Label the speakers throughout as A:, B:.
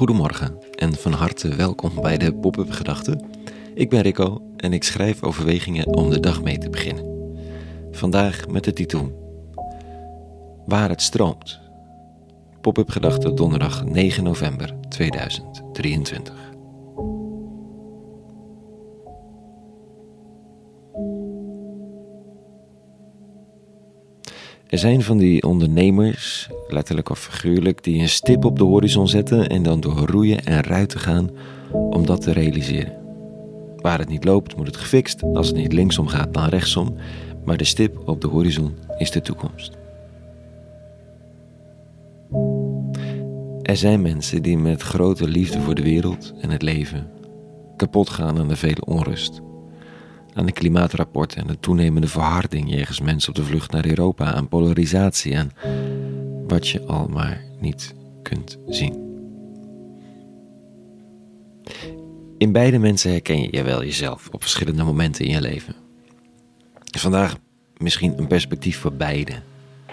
A: Goedemorgen en van harte welkom bij de Pop-up Gedachten. Ik ben Rico en ik schrijf overwegingen om de dag mee te beginnen. Vandaag met de titel Waar het stroomt. Pop-up Gedachten donderdag 9 november 2023. Er zijn van die ondernemers, letterlijk of figuurlijk, die een stip op de horizon zetten en dan door roeien en ruiten gaan om dat te realiseren. Waar het niet loopt, moet het gefixt. Als het niet linksom gaat, dan rechtsom. Maar de stip op de horizon is de toekomst. Er zijn mensen die met grote liefde voor de wereld en het leven kapot gaan aan de vele onrust aan de klimaatrapporten en de toenemende verharding jegens mensen op de vlucht naar Europa, aan polarisatie en wat je al maar niet kunt zien. In beide mensen herken je wel jezelf op verschillende momenten in je leven. Vandaag misschien een perspectief voor beide,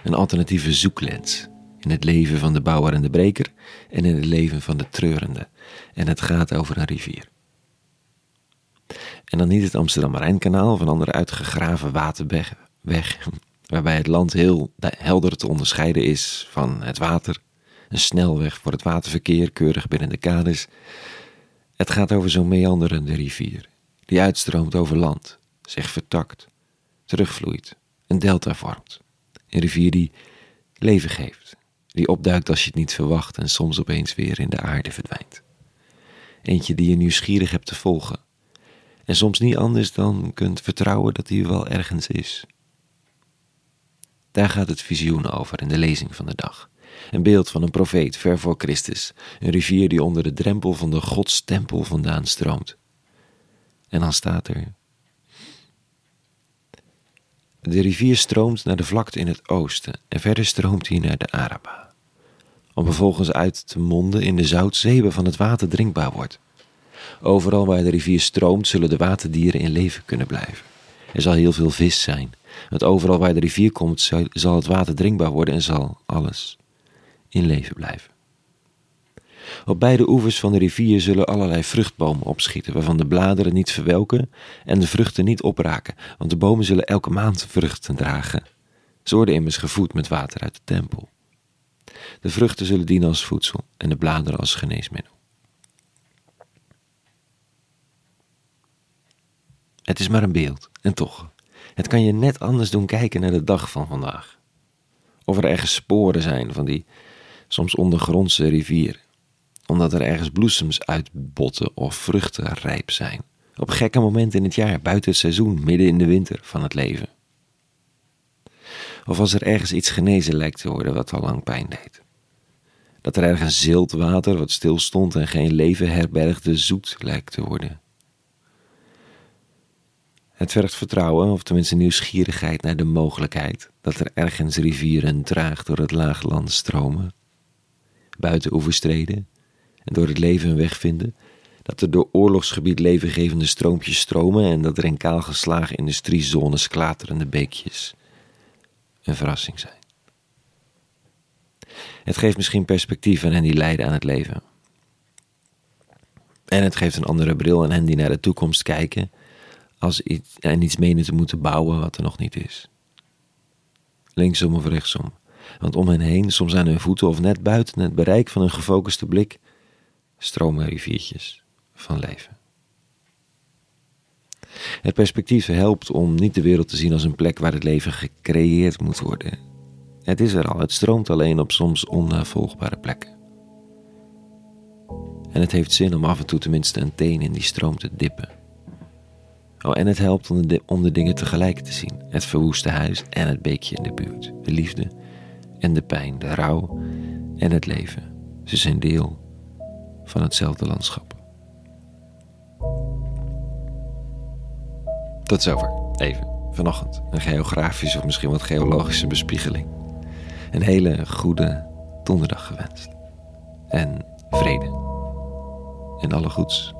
A: een alternatieve zoeklens in het leven van de bouwer en de breker en in het leven van de treurende. En het gaat over een rivier. En dan niet het Amsterdam-Rijnkanaal een andere uitgegraven waterweg, weg, waarbij het land heel helder te onderscheiden is van het water. Een snelweg voor het waterverkeer, keurig binnen de kades. Het gaat over zo'n meanderende rivier, die uitstroomt over land, zich vertakt, terugvloeit, een delta vormt. Een rivier die leven geeft, die opduikt als je het niet verwacht en soms opeens weer in de aarde verdwijnt. Eentje die je nieuwsgierig hebt te volgen, en soms niet anders dan kunt vertrouwen dat hij wel ergens is. Daar gaat het visioen over in de lezing van de dag. Een beeld van een profeet ver voor Christus, een rivier die onder de drempel van de godstempel vandaan stroomt. En dan staat er. De rivier stroomt naar de vlakte in het oosten en verder stroomt hij naar de Araba, om vervolgens uit te monden in de zoutzee van het water drinkbaar wordt. Overal waar de rivier stroomt, zullen de waterdieren in leven kunnen blijven. Er zal heel veel vis zijn, want overal waar de rivier komt, zal het water drinkbaar worden en zal alles in leven blijven. Op beide oevers van de rivier zullen allerlei vruchtbomen opschieten, waarvan de bladeren niet verwelken en de vruchten niet opraken, want de bomen zullen elke maand vruchten dragen. Ze worden immers gevoed met water uit de tempel. De vruchten zullen dienen als voedsel en de bladeren als geneesmiddel. Het is maar een beeld, en toch. Het kan je net anders doen kijken naar de dag van vandaag. Of er ergens sporen zijn van die soms ondergrondse rivier. Omdat er ergens bloesems uitbotten of vruchten rijp zijn. Op gekke momenten in het jaar, buiten het seizoen, midden in de winter van het leven. Of als er ergens iets genezen lijkt te worden wat al lang pijn deed. Dat er ergens zilt water wat stilstond en geen leven herbergde zoet lijkt te worden. Het vergt vertrouwen, of tenminste nieuwsgierigheid naar de mogelijkheid dat er ergens rivieren traag door het laagland stromen, buiten oeverstreden en door het leven een weg vinden, dat er door oorlogsgebied levengevende stroompjes stromen en dat er in kaalgeslagen industriezones klaterende beekjes een verrassing zijn. Het geeft misschien perspectief aan hen die lijden aan het leven. En het geeft een andere bril aan hen die naar de toekomst kijken als iets, en iets menen te moeten bouwen wat er nog niet is. Linksom of rechtsom. Want om hen heen, soms aan hun voeten of net buiten het bereik van hun gefocuste blik, stromen riviertjes van leven. Het perspectief helpt om niet de wereld te zien als een plek waar het leven gecreëerd moet worden. Het is er al, het stroomt alleen op soms onnavolgbare plekken. En het heeft zin om af en toe tenminste een teen in die stroom te dippen. Oh, en het helpt om de, dingen tegelijk te zien. Het verwoeste huis en het beekje in de buurt. De liefde en de pijn, de rouw en het leven. Ze zijn deel van hetzelfde landschap. Tot zover. Even vanochtend. Een geografische of misschien wat geologische bespiegeling. Een hele goede donderdag gewenst. En vrede. En alle goeds.